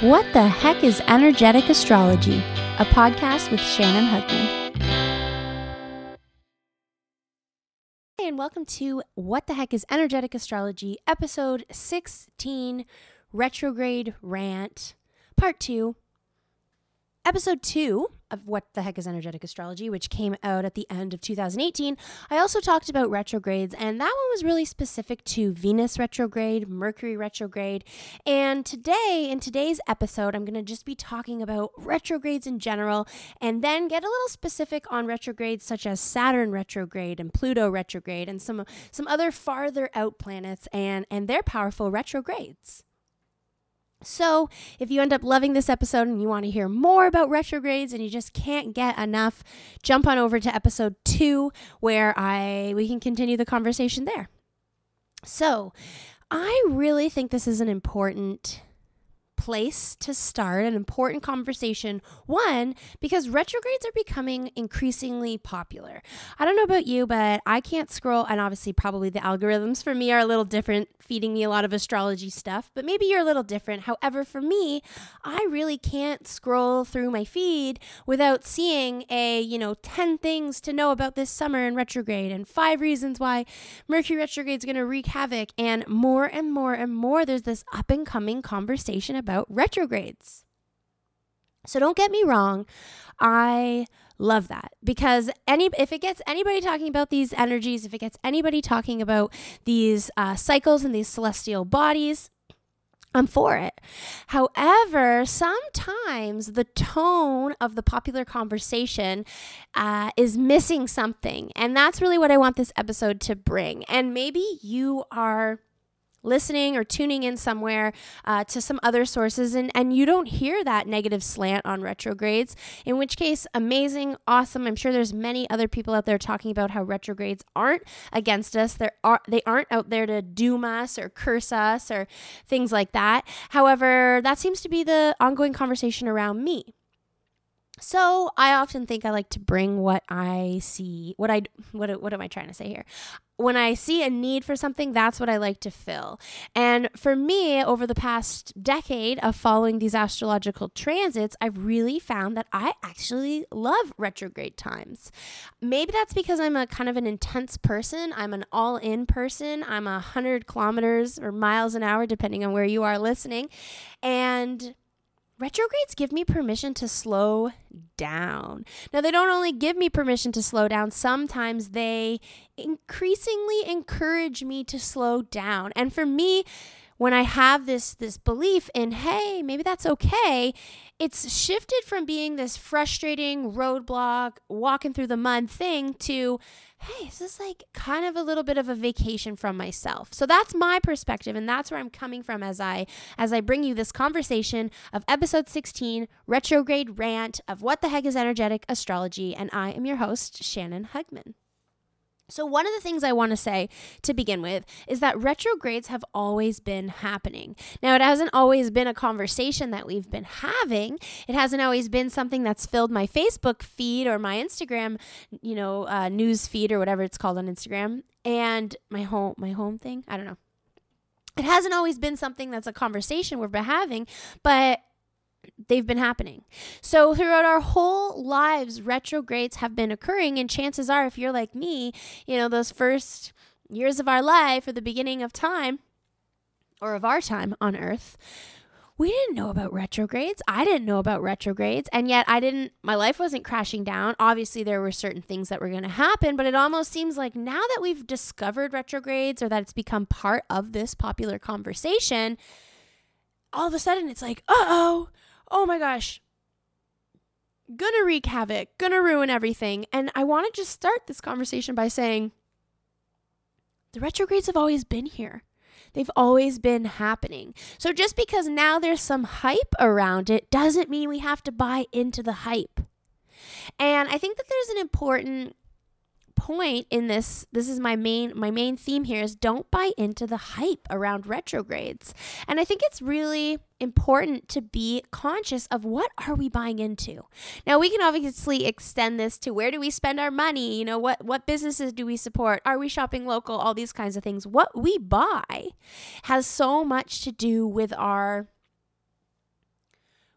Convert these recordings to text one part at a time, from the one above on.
What the heck is energetic astrology? A podcast with Shannon Hugman. Hey, and welcome to What the heck is energetic astrology, episode 16, retrograde rant, part 2. Episode 2 of What the Heck is Energetic Astrology, which came out at the end of 2018, I also talked about retrogrades, and that one was really specific to Venus retrograde, Mercury retrograde. And today, in today's episode, I'm going to just be talking about retrogrades in general and then get a little specific on retrogrades such as Saturn retrograde and Pluto retrograde and some, some other farther out planets and, and their powerful retrogrades. So, if you end up loving this episode and you want to hear more about retrogrades and you just can't get enough, jump on over to episode 2 where I we can continue the conversation there. So, I really think this is an important place to start an important conversation. One, because retrogrades are becoming increasingly popular. I don't know about you, but I can't scroll, and obviously, probably the algorithms for me are a little different, feeding me a lot of astrology stuff, but maybe you're a little different. However, for me, I really can't scroll through my feed without seeing a, you know, 10 things to know about this summer in retrograde and five reasons why Mercury retrograde is going to wreak havoc, and more and more and more. There's this up and coming conversation about about retrogrades. So don't get me wrong, I love that because any if it gets anybody talking about these energies, if it gets anybody talking about these uh, cycles and these celestial bodies, I'm for it. However, sometimes the tone of the popular conversation uh, is missing something. And that's really what I want this episode to bring. And maybe you are listening or tuning in somewhere uh, to some other sources and, and you don't hear that negative slant on retrogrades in which case amazing awesome. I'm sure there's many other people out there talking about how retrogrades aren't against us. They are they aren't out there to doom us or curse us or things like that. However that seems to be the ongoing conversation around me so I often think I like to bring what I see, what I what what am I trying to say here? When I see a need for something, that's what I like to fill. And for me, over the past decade of following these astrological transits, I've really found that I actually love retrograde times. Maybe that's because I'm a kind of an intense person. I'm an all-in person. I'm a hundred kilometers or miles an hour, depending on where you are listening, and retrogrades give me permission to slow down. Now, they don't only give me permission to slow down, sometimes they increasingly encourage me to slow down. And for me, when I have this this belief in hey, maybe that's okay, it's shifted from being this frustrating roadblock, walking through the mud thing to hey, this is like kind of a little bit of a vacation from myself. So that's my perspective and that's where I'm coming from as I as I bring you this conversation of episode 16, retrograde rant of what the heck is energetic astrology and I am your host Shannon Hugman. So, one of the things I want to say to begin with is that retrogrades have always been happening. Now, it hasn't always been a conversation that we've been having. It hasn't always been something that's filled my Facebook feed or my Instagram, you know, uh, news feed or whatever it's called on Instagram and my home, my home thing. I don't know. It hasn't always been something that's a conversation we've been having, but they've been happening. So throughout our whole lives, retrogrades have been occurring. And chances are, if you're like me, you know, those first years of our life or the beginning of time or of our time on earth, we didn't know about retrogrades. I didn't know about retrogrades. And yet I didn't, my life wasn't crashing down. Obviously, there were certain things that were going to happen, but it almost seems like now that we've discovered retrogrades or that it's become part of this popular conversation, all of a sudden it's like, uh oh, oh my gosh, gonna wreak havoc, gonna ruin everything. And I want to just start this conversation by saying the retrogrades have always been here. They've always been happening. So just because now there's some hype around it doesn't mean we have to buy into the hype. And I think that there's an important point in this this is my main my main theme here is don't buy into the hype around retrogrades. And I think it's really important to be conscious of what are we buying into. Now we can obviously extend this to where do we spend our money, you know, what what businesses do we support? Are we shopping local? All these kinds of things. What we buy has so much to do with our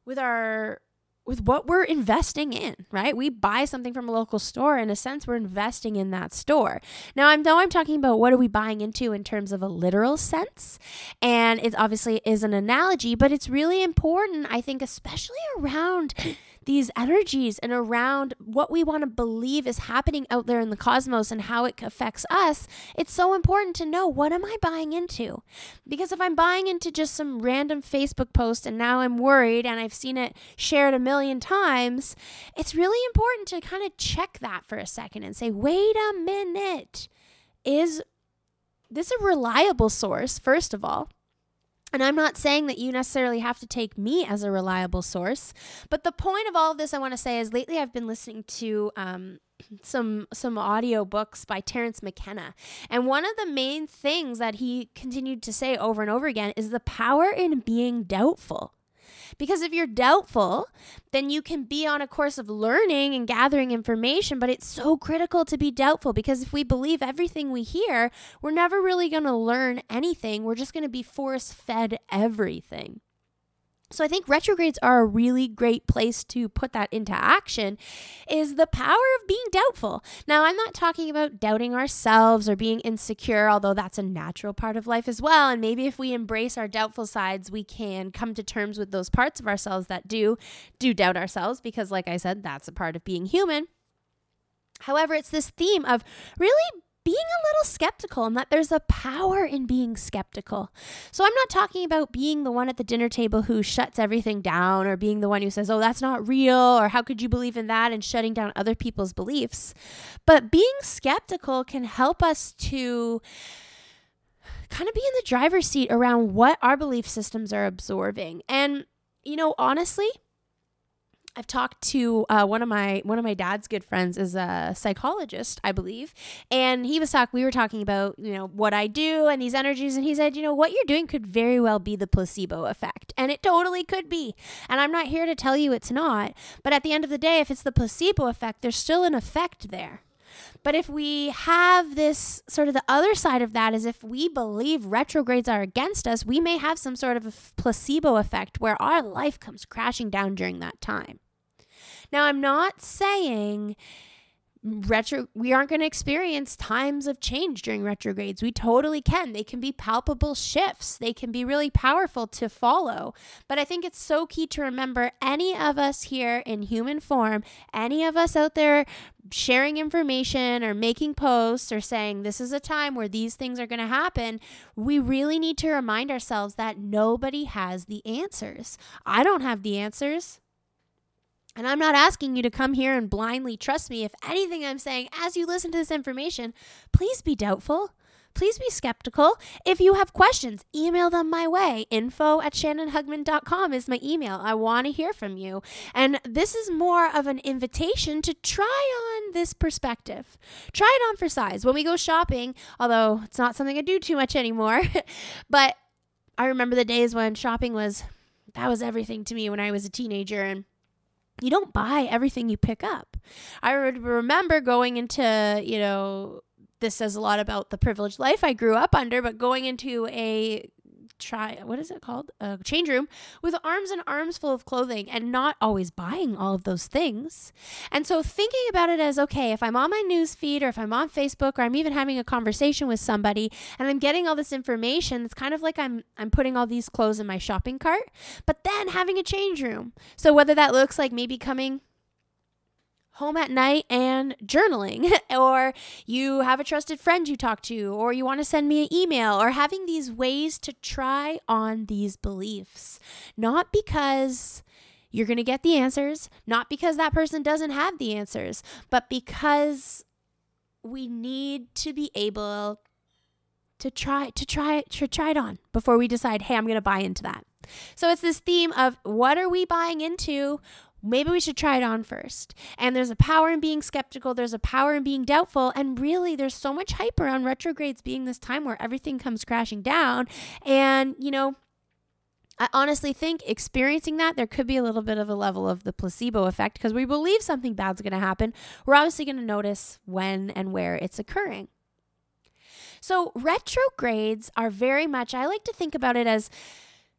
with our with what we're investing in, right? We buy something from a local store. In a sense, we're investing in that store. Now, I know I'm talking about what are we buying into in terms of a literal sense. And it obviously is an analogy, but it's really important, I think, especially around these energies and around what we want to believe is happening out there in the cosmos and how it affects us, it's so important to know what am I buying into? Because if I'm buying into just some random Facebook post and now I'm worried and I've seen it shared a million times, it's really important to kind of check that for a second and say, wait a minute. Is this a reliable source, first of all? And I'm not saying that you necessarily have to take me as a reliable source, but the point of all of this I want to say is lately I've been listening to um, some some audio books by Terence McKenna. And one of the main things that he continued to say over and over again is the power in being doubtful. Because if you're doubtful, then you can be on a course of learning and gathering information, but it's so critical to be doubtful because if we believe everything we hear, we're never really going to learn anything. We're just going to be force fed everything. So I think retrogrades are a really great place to put that into action is the power of being doubtful. Now, I'm not talking about doubting ourselves or being insecure, although that's a natural part of life as well. And maybe if we embrace our doubtful sides, we can come to terms with those parts of ourselves that do do doubt ourselves because like I said, that's a part of being human. However, it's this theme of really being a little skeptical and that there's a power in being skeptical. So I'm not talking about being the one at the dinner table who shuts everything down or being the one who says, oh, that's not real or how could you believe in that and shutting down other people's beliefs. But being skeptical can help us to kind of be in the driver's seat around what our belief systems are absorbing. And, you know, honestly, I've talked to uh, one of my one of my dad's good friends is a psychologist, I believe, and he was talking. We were talking about you know what I do and these energies, and he said, you know, what you're doing could very well be the placebo effect, and it totally could be. And I'm not here to tell you it's not, but at the end of the day, if it's the placebo effect, there's still an effect there. But if we have this sort of the other side of that is if we believe retrogrades are against us, we may have some sort of a placebo effect where our life comes crashing down during that time. Now, I'm not saying retro we aren't going to experience times of change during retrogrades. We totally can. They can be palpable shifts. They can be really powerful to follow. But i think it's so key to remember any of us here in human form any of us out there sharing information or making posts or saying this is a time where these things are going to happen we really need to remind ourselves that nobody has the answers. I don't have the answers and I'm not asking you to come here and blindly trust me. If anything I'm saying as you listen to this information, please be doubtful. Please be skeptical. If you have questions, email them my way. Info at shannonhugman.com is my email. I want to hear from you. And this is more of an invitation to try on this perspective. Try it on for size. When we go shopping, although it's not something I do too much anymore, but I remember the days when shopping was that was everything to me when I was a teenager and you don't buy everything you pick up. I would remember going into, you know, this says a lot about the privileged life I grew up under, but going into a try what is it called? A change room with arms and arms full of clothing and not always buying all of those things. And so thinking about it as okay if i'm on my news feed or if i'm on facebook or i'm even having a conversation with somebody and i'm getting all this information it's kind of like i'm i'm putting all these clothes in my shopping cart but then having a change room. So whether that looks like maybe coming home at night and journaling, or you have a trusted friend you talk to, or you want to send me an email, or having these ways to try on these beliefs. Not because you're going to get the answers, not because that person doesn't have the answers, but because we need to be able to try to try to try it on before we decide, hey, I'm going to buy into that. So it's this theme of what are we buying into? Maybe we should try it on first. And there's a power in being skeptical, there's a power in being doubtful, and really there's so much hype around retrogrades being this time where everything comes crashing down. And, you know, I honestly think experiencing that there could be a little bit of a level of the placebo effect because we believe something bad's going to happen. We're obviously going to notice when and where it's occurring. So, retrogrades are very much, I like to think about it as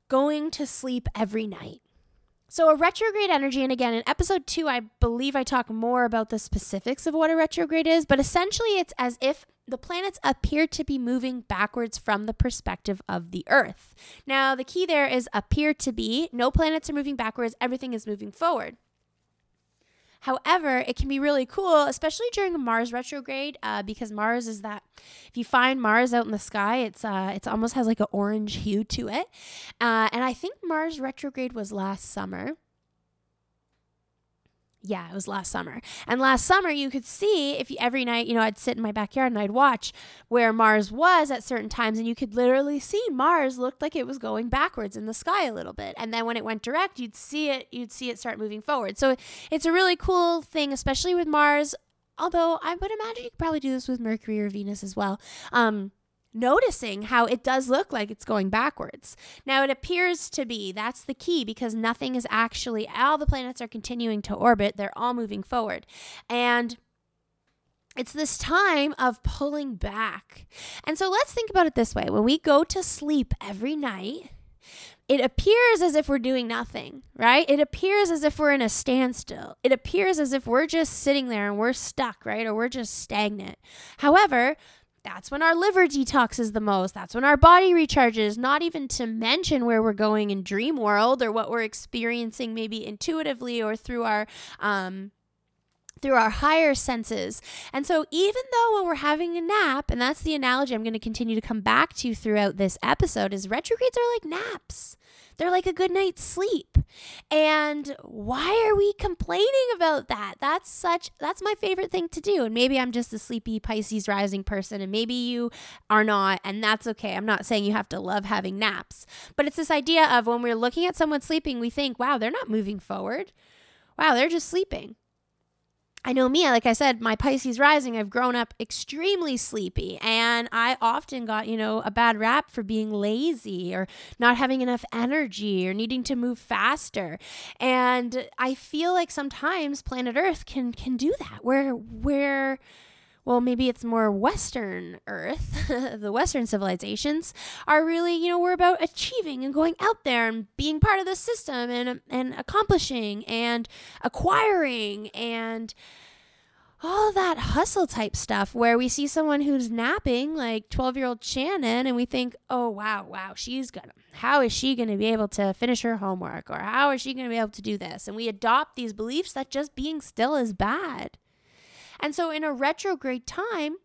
going to sleep every night. So, a retrograde energy, and again, in episode two, I believe I talk more about the specifics of what a retrograde is, but essentially it's as if the planets appear to be moving backwards from the perspective of the Earth. Now, the key there is appear to be. No planets are moving backwards, everything is moving forward. However, it can be really cool, especially during Mars retrograde, uh, because Mars is that. If you find Mars out in the sky, it's uh, it's almost has like an orange hue to it, uh, and I think Mars retrograde was last summer yeah, it was last summer. And last summer, you could see if you, every night, you know, I'd sit in my backyard and I'd watch where Mars was at certain times, and you could literally see Mars looked like it was going backwards in the sky a little bit. And then when it went direct, you'd see it, you'd see it start moving forward. So it's a really cool thing, especially with Mars. Although I would imagine you could probably do this with Mercury or Venus as well. Um, noticing how it does look like it's going backwards. Now, it appears to be, that's the key because nothing is actually, all the planets are continuing to orbit, they're all moving forward. And it's this time of pulling back. And so let's think about it this way when we go to sleep every night, it appears as if we're doing nothing, right? It appears as if we're in a standstill. It appears as if we're just sitting there and we're stuck, right? Or we're just stagnant. However, that's when our liver detoxes the most. That's when our body recharges, not even to mention where we're going in dream world or what we're experiencing maybe intuitively or through our um through our higher senses. And so even though when we're having a nap, and that's the analogy I'm going to continue to come back to throughout this episode is retrogrades are like naps. They're like a good night's sleep. And why are we complaining about that? That's such that's my favorite thing to do. And maybe I'm just a sleepy Pisces rising person and maybe you are not and that's okay. I'm not saying you have to love having naps. But it's this idea of when we're looking at someone sleeping, we think, "Wow, they're not moving forward. Wow, they're just sleeping." I know me, like I said, my Pisces rising, I've grown up extremely sleepy and I often got, you know, a bad rap for being lazy or not having enough energy or needing to move faster. And I feel like sometimes planet Earth can can do that where where well, maybe it's more Western Earth, the Western civilizations are really, you know, we're about achieving and going out there and being part of the system and, and accomplishing and acquiring and all that hustle type stuff where we see someone who's napping like 12 year old Shannon and we think, oh, wow, wow, she's gonna, how is she gonna be able to finish her homework or how is she gonna be able to do this? And we adopt these beliefs that just being still is bad. And so in a retrograde time,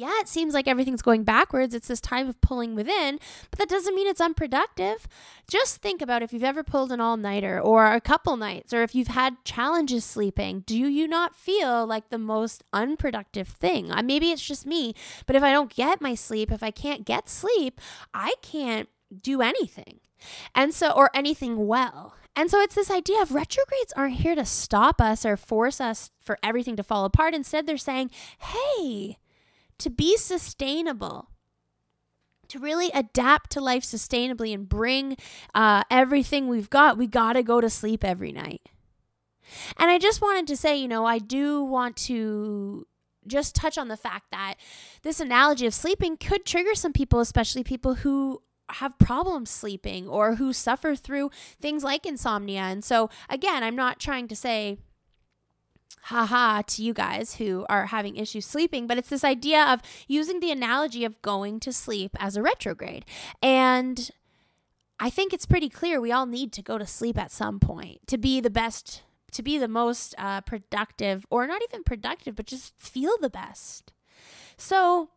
yeah, it seems like everything's going backwards. It's this time of pulling within, but that doesn't mean it's unproductive. Just think about if you've ever pulled an all nighter or a couple nights, or if you've had challenges sleeping, do you not feel like the most unproductive thing? Uh, maybe it's just me, but if I don't get my sleep, if I can't get sleep, I can't do anything. And so, or anything well. And so it's this idea of retrogrades aren't here to stop us or force us for everything to fall apart. Instead, they're saying, hey, to be sustainable, to really adapt to life sustainably and bring uh, everything we've got, we got to go to sleep every night. And I just wanted to say, you know, I do want to just touch on the fact that this analogy of sleeping could trigger some people, especially people who have problems sleeping or who suffer through things like insomnia. And so, again, I'm not trying to say, haha to you guys who are having issues sleeping, but it's this idea of using the analogy of going to sleep as a retrograde. And I think it's pretty clear we all need to go to sleep at some point to be the best, to be the most uh, productive, or not even productive, but just feel the best. So,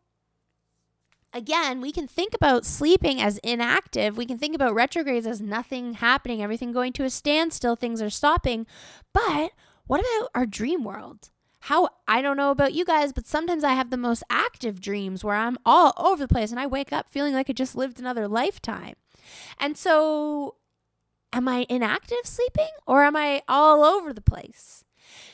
again, we can think about sleeping as inactive. We can think about retrogrades as nothing happening, everything going to a standstill, things are stopping. But what about our dream world? How I don't know about you guys, but sometimes I have the most active dreams where I'm all over the place and I wake up feeling like I just lived another lifetime. And so, am I inactive sleeping or am I all over the place?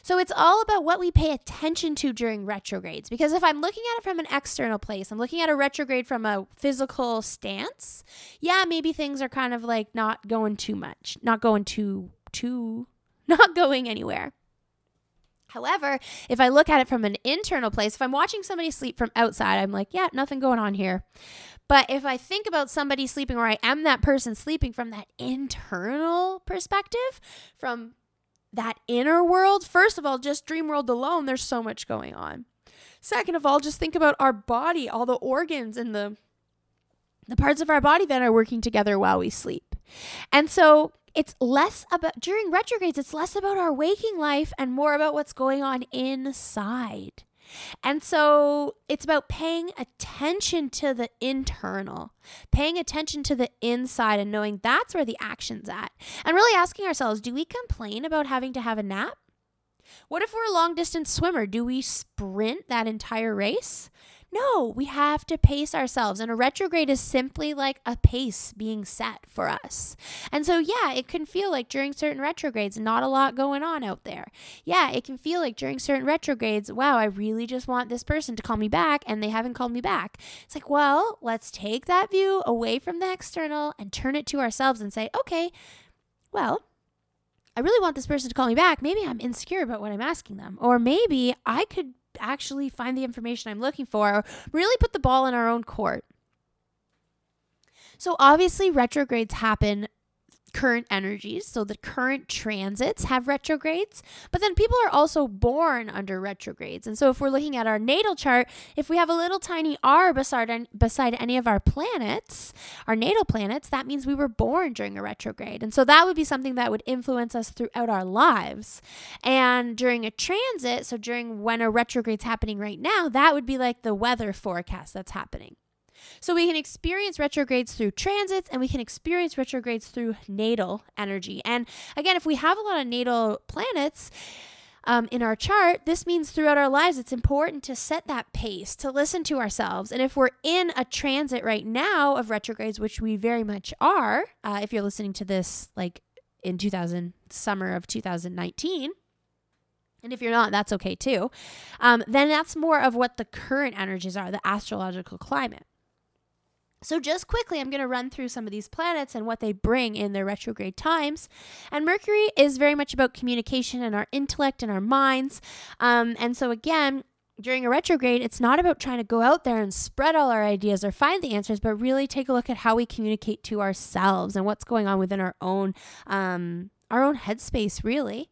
So it's all about what we pay attention to during retrogrades. Because if I'm looking at it from an external place, I'm looking at a retrograde from a physical stance, yeah, maybe things are kind of like not going too much, not going too, too, not going anywhere. However, if I look at it from an internal place, if I'm watching somebody sleep from outside, I'm like, yeah, nothing going on here. But if I think about somebody sleeping or I am that person sleeping from that internal perspective, from that inner world, first of all, just dream world alone, there's so much going on. Second of all, just think about our body, all the organs and the the parts of our body that are working together while we sleep. And so it's less about during retrogrades, it's less about our waking life and more about what's going on inside. And so it's about paying attention to the internal, paying attention to the inside and knowing that's where the action's at. And really asking ourselves do we complain about having to have a nap? What if we're a long distance swimmer? Do we sprint that entire race? No, we have to pace ourselves. And a retrograde is simply like a pace being set for us. And so, yeah, it can feel like during certain retrogrades, not a lot going on out there. Yeah, it can feel like during certain retrogrades, wow, I really just want this person to call me back and they haven't called me back. It's like, well, let's take that view away from the external and turn it to ourselves and say, okay, well, I really want this person to call me back. Maybe I'm insecure about what I'm asking them. Or maybe I could actually find the information I'm looking for, or really put the ball in our own court. So, obviously, retrogrades happen current energies. So the current transits have retrogrades, but then people are also born under retrogrades. And so if we're looking at our natal chart, if we have a little tiny R beside, beside any of our planets, our natal planets, that means we were born during a retrograde. And so that would be something that would influence us throughout our lives. And during a transit, so during when a retrograde's happening right now, that would be like the weather forecast that's happening. So we can experience retrogrades through transits and we can experience retrogrades through natal energy. And again, if we have a lot of natal planets, um, in our chart, this means throughout our lives, it's important to set that pace, to listen to ourselves. And if we're in a transit right now of retrogrades, which we very much are, uh, if you're listening to this like in 2000, summer of 2019, and if you're not, that's okay too, um, then that's more of what the current energies are, the astrological climate. So, just quickly, I'm going to run through some of these planets and what they bring in their retrograde times. And Mercury is very much about communication and our intellect and our minds. Um, and so, again, during a retrograde, it's not about trying to go out there and spread all our ideas or find the answers, but really take a look at how we communicate to ourselves and what's going on within our own um, our own headspace, really.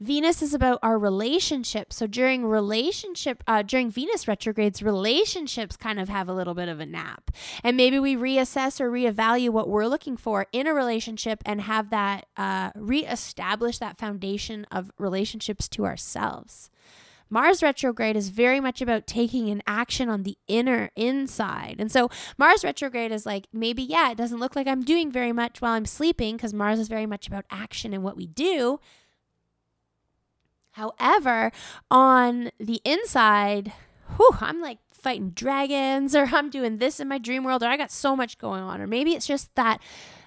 Venus is about our relationships. So during relationship, uh, during Venus retrogrades, relationships kind of have a little bit of a nap. And maybe we reassess or reevaluate what we're looking for in a relationship and have that uh, reestablish that foundation of relationships to ourselves. Mars retrograde is very much about taking an action on the inner inside. And so Mars retrograde is like maybe, yeah, it doesn't look like I'm doing very much while I'm sleeping because Mars is very much about action and what we do. However, on the inside, whew, I'm like fighting dragons, or I'm doing this in my dream world, or I got so much going on. Or maybe it's just that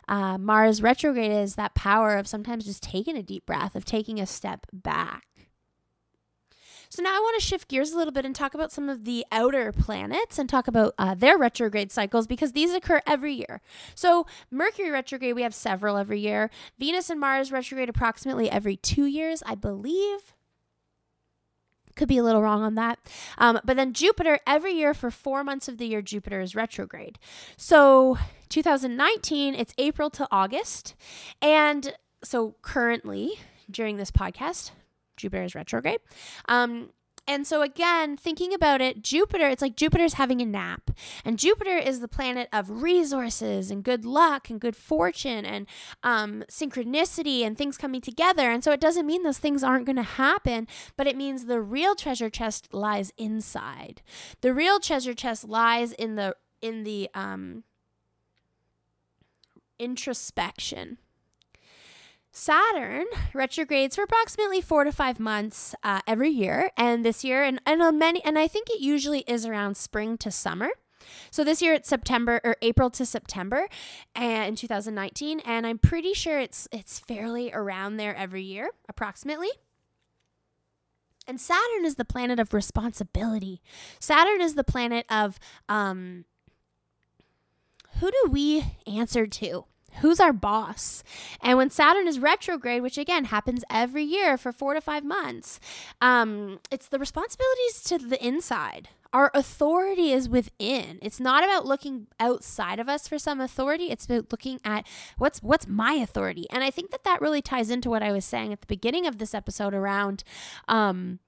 uh, Mars retrograde is that power of sometimes just taking a deep breath, of taking a step back. So now I want to shift gears a little bit and talk about some of the outer planets and talk about uh, their retrograde cycles because these occur every year. So Mercury retrograde, we have several every year. Venus and Mars retrograde approximately every two years, I believe. Could be a little wrong on that. Um, but then Jupiter, every year for four months of the year, Jupiter is retrograde. So 2019, it's April to August. And so currently, during this podcast, Jupiter is retrograde. Um, and so, again, thinking about it, Jupiter, it's like Jupiter's having a nap. And Jupiter is the planet of resources and good luck and good fortune and um, synchronicity and things coming together. And so, it doesn't mean those things aren't going to happen, but it means the real treasure chest lies inside. The real treasure chest lies in the, in the, um, introspection Saturn retrogrades for approximately four to five months uh, every year, and this year, and and on many, and I think it usually is around spring to summer. So this year it's September or April to September, and in 2019, and I'm pretty sure it's it's fairly around there every year, approximately. And Saturn is the planet of responsibility. Saturn is the planet of um, who do we answer to? Who's our boss? And when Saturn is retrograde, which again happens every year for four to five months, um, it's the responsibilities to the inside, Our authority is within. It's not about looking outside of us for some authority. It's about looking at what's what's my authority. And I think that that really ties into what I was saying at the beginning of this episode around um,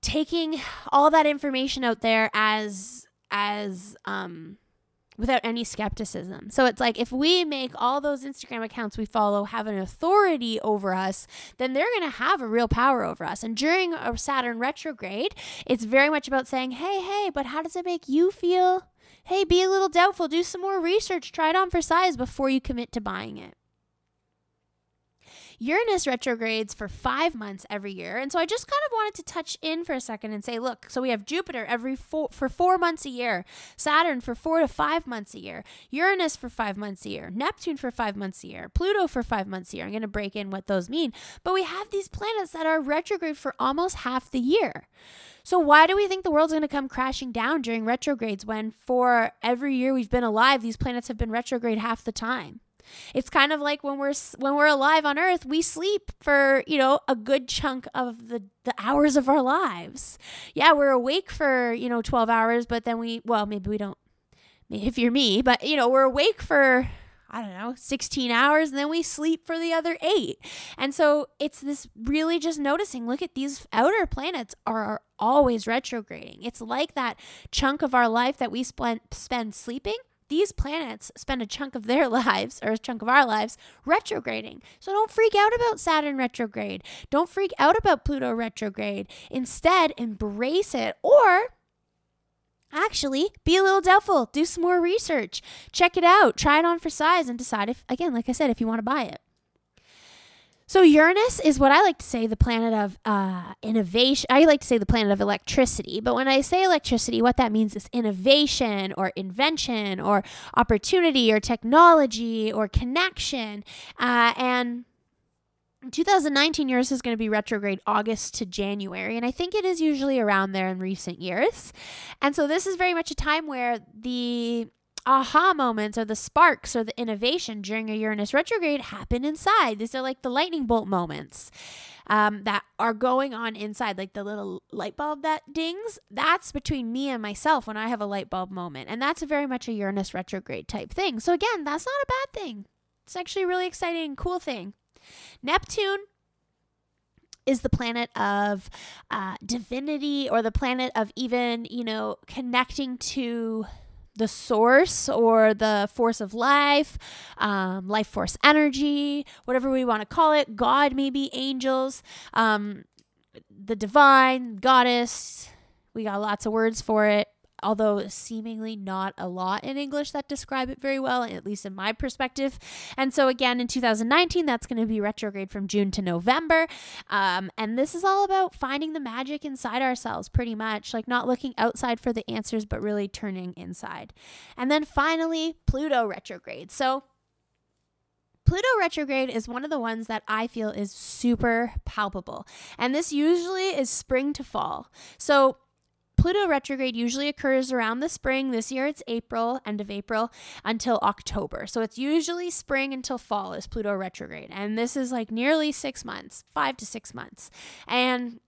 taking all that information out there as as um, without any skepticism. So it's like if we make all those Instagram accounts we follow have an authority over us, then they're going to have a real power over us. And during a Saturn retrograde, it's very much about saying, hey, hey, but how does it make you feel? Hey, be a little doubtful. Do some more research. Try it on for size before you commit to buying it. Uranus retrogrades for five months every year. And so I just kind of wanted to touch in for a second and say, look, so we have Jupiter every four, for four months a year, Saturn for four to five months a year, Uranus for five months a year, Neptune for five months a year, Pluto for five months a year. I'm going to break in what those mean. But we have these planets that are retrograde for almost half the year. So why do we think the world's going to come crashing down during retrogrades when for every year we've been alive, these planets have been retrograde half the time? It's kind of like when we're when we're alive on earth, we sleep for, you know, a good chunk of the the hours of our lives. Yeah, we're awake for, you know, 12 hours, but then we well, maybe we don't if you're me, but you know, we're awake for I don't know, 16 hours, and then we sleep for the other eight. And so it's this really just noticing look at these outer planets are always retrograding. It's like that chunk of our life that we spend, spend sleeping these planets spend a chunk of their lives, or a chunk of our lives, retrograding. So don't freak out about Saturn retrograde. Don't freak out about Pluto retrograde. Instead, embrace it or actually be a little doubtful. Do some more research. Check it out. Try it on for size and decide if, again, like I said, if you want to buy it. So Uranus is what I like to say the planet of uh, innovation. I like to say the planet of electricity. But when I say electricity, what that means is innovation or invention or opportunity or technology or connection. Uh, and 2019 Uranus is going to be retrograde August to January, and I think it is usually around there in recent years. And so this is very much a time where the aha moments or the sparks or the innovation during a Uranus retrograde happen inside. These are like the lightning bolt moments um, that are going on inside, like the little light bulb that dings. That's between me and myself when I have a light bulb moment. And that's very much a Uranus retrograde type thing. So, again, that's not a bad thing. It's actually a really exciting, cool thing. Neptune is the planet of uh, divinity or the planet of even, you know, connecting to the source or the force of life, um, life force energy, whatever we want to call it, God, maybe angels, um, the divine, goddess. We got lots of words for it although seemingly not a lot in English that describe it very well, at least in my perspective. And so, again, in 2019, that's going to be retrograde from June to November. Um, and this is all about finding the magic inside ourselves, pretty much, like not looking outside for the answers, but really turning inside. And then finally, Pluto retrograde. So, Pluto retrograde is one of the ones that I feel is super palpable. And this usually is spring to fall. So Pluto retrograde usually occurs around the spring. This year it's April, end of April, until October. So it's usually spring until fall is Pluto retrograde. And this is like nearly six months, five to six months. And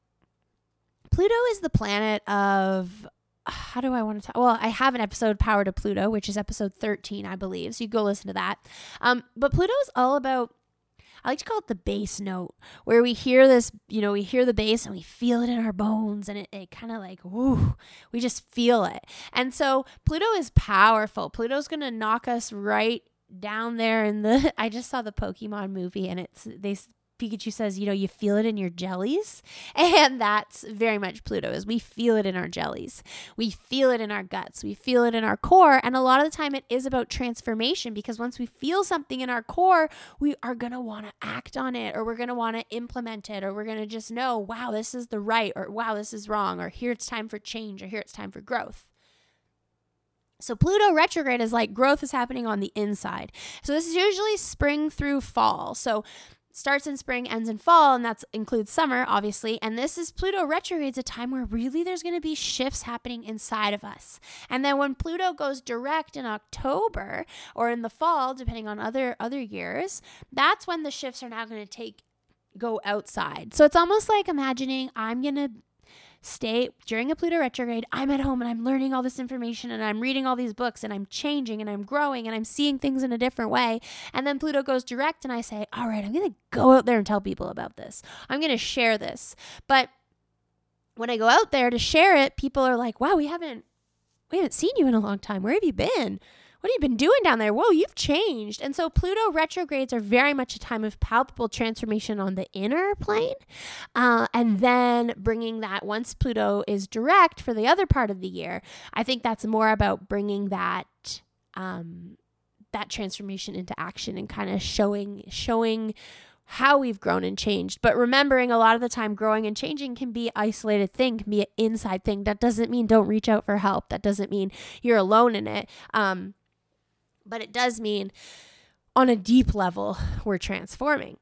Pluto is the planet of how do I want to talk? Well, I have an episode, Power to Pluto, which is episode 13, I believe. So you go listen to that. Um, but Pluto is all about I like to call it the bass note, where we hear this, you know, we hear the bass and we feel it in our bones and it, it kind of like, whoo, we just feel it. And so Pluto is powerful. Pluto's going to knock us right down there in the I just saw the Pokemon movie and it's they Pikachu says, you know, you feel it in your jellies. And that's very much Pluto is we feel it in our jellies. We feel it in our guts. We feel it in our core. And a lot of the time it is about transformation because once we feel something in our core, we are going to want to act on it or we're going to want to implement it or we're going to just know, wow, this is the right or wow, this is wrong or here it's time for change or here it's time for growth. So Pluto retrograde is like growth is happening on the inside. So this is usually spring through fall. So starts in spring, ends in fall, and that includes summer, obviously. And this is Pluto retrograde, a time where really there's going to be shifts happening inside of us. And then when Pluto goes direct in October or in the fall, depending on other other years, that's when the shifts are now going to take go outside. So it's almost like imagining I'm going to stay during a Pluto retrograde, I'm at home and I'm learning all this information and I'm reading all these books and I'm changing and I'm growing and I'm seeing things in a different way. And then Pluto goes direct and I say, all right, I'm going to go out there and tell people about this. I'm going to share this. But when I go out there to share it, people are like, wow, we haven't we haven't seen you in a long time. Where have you been? What have you been doing down there? Whoa, you've changed. And so Pluto retrogrades are very much a time of palpable transformation on the inner plane. Uh, and then bringing that once Pluto is direct for the other part of the year, I think that's more about bringing that. Um, that transformation into action and kind of showing showing how we've grown and changed. But remembering a lot of the time, growing and changing can be isolated thing, can be an inside thing. That doesn't mean don't reach out for help. That doesn't mean you're alone in it. Um, but it does mean on a deep level, we're transforming.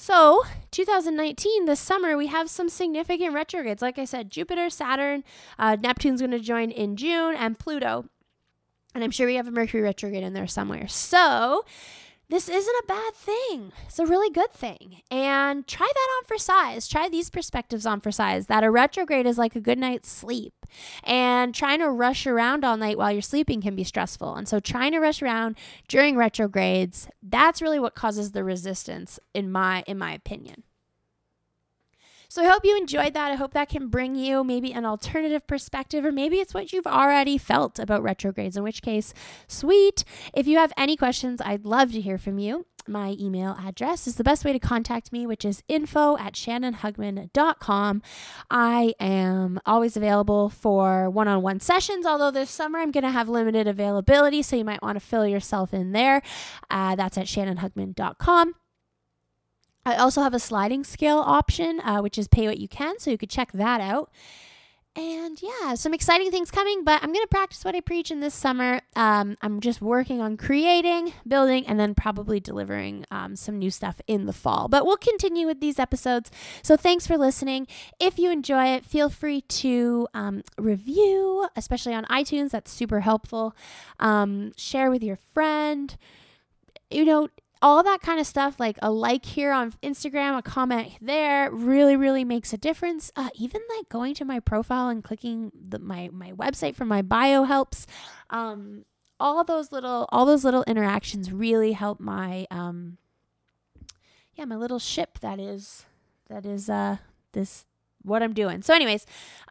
So, 2019, this summer, we have some significant retrogrades. Like I said, Jupiter, Saturn, uh, Neptune's going to join in June, and Pluto. And I'm sure we have a Mercury retrograde in there somewhere. So, this isn't a bad thing. It's a really good thing. And try that on for size. Try these perspectives on for size that a retrograde is like a good night's sleep. And trying to rush around all night while you're sleeping can be stressful. And so trying to rush around during retrogrades, that's really what causes the resistance in my in my opinion. So I hope you enjoyed that. I hope that can bring you maybe an alternative perspective, or maybe it's what you've already felt about retrogrades, in which case, sweet. If you have any questions, I'd love to hear from you. My email address is the best way to contact me, which is info at shannonhugman.com. I am always available for one on one sessions, although this summer I'm going to have limited availability, so you might want to fill yourself in there. Uh, that's at shannonhugman.com. I also have a sliding scale option, uh, which is pay what you can, so you could check that out. And yeah, some exciting things coming, but I'm going to practice what I preach in this summer. Um, I'm just working on creating, building, and then probably delivering um, some new stuff in the fall. But we'll continue with these episodes. So thanks for listening. If you enjoy it, feel free to um, review, especially on iTunes. That's super helpful. Um, share with your friend. You know, all that kind of stuff, like a like here on Instagram, a comment there, really, really makes a difference. Uh, even like going to my profile and clicking the, my my website for my bio helps. Um, all those little all those little interactions really help my um, yeah my little ship that is that is uh this what I'm doing. So, anyways,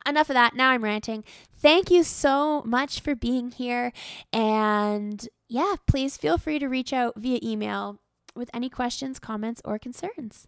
enough of that. Now I'm ranting. Thank you so much for being here. And yeah, please feel free to reach out via email with any questions, comments, or concerns.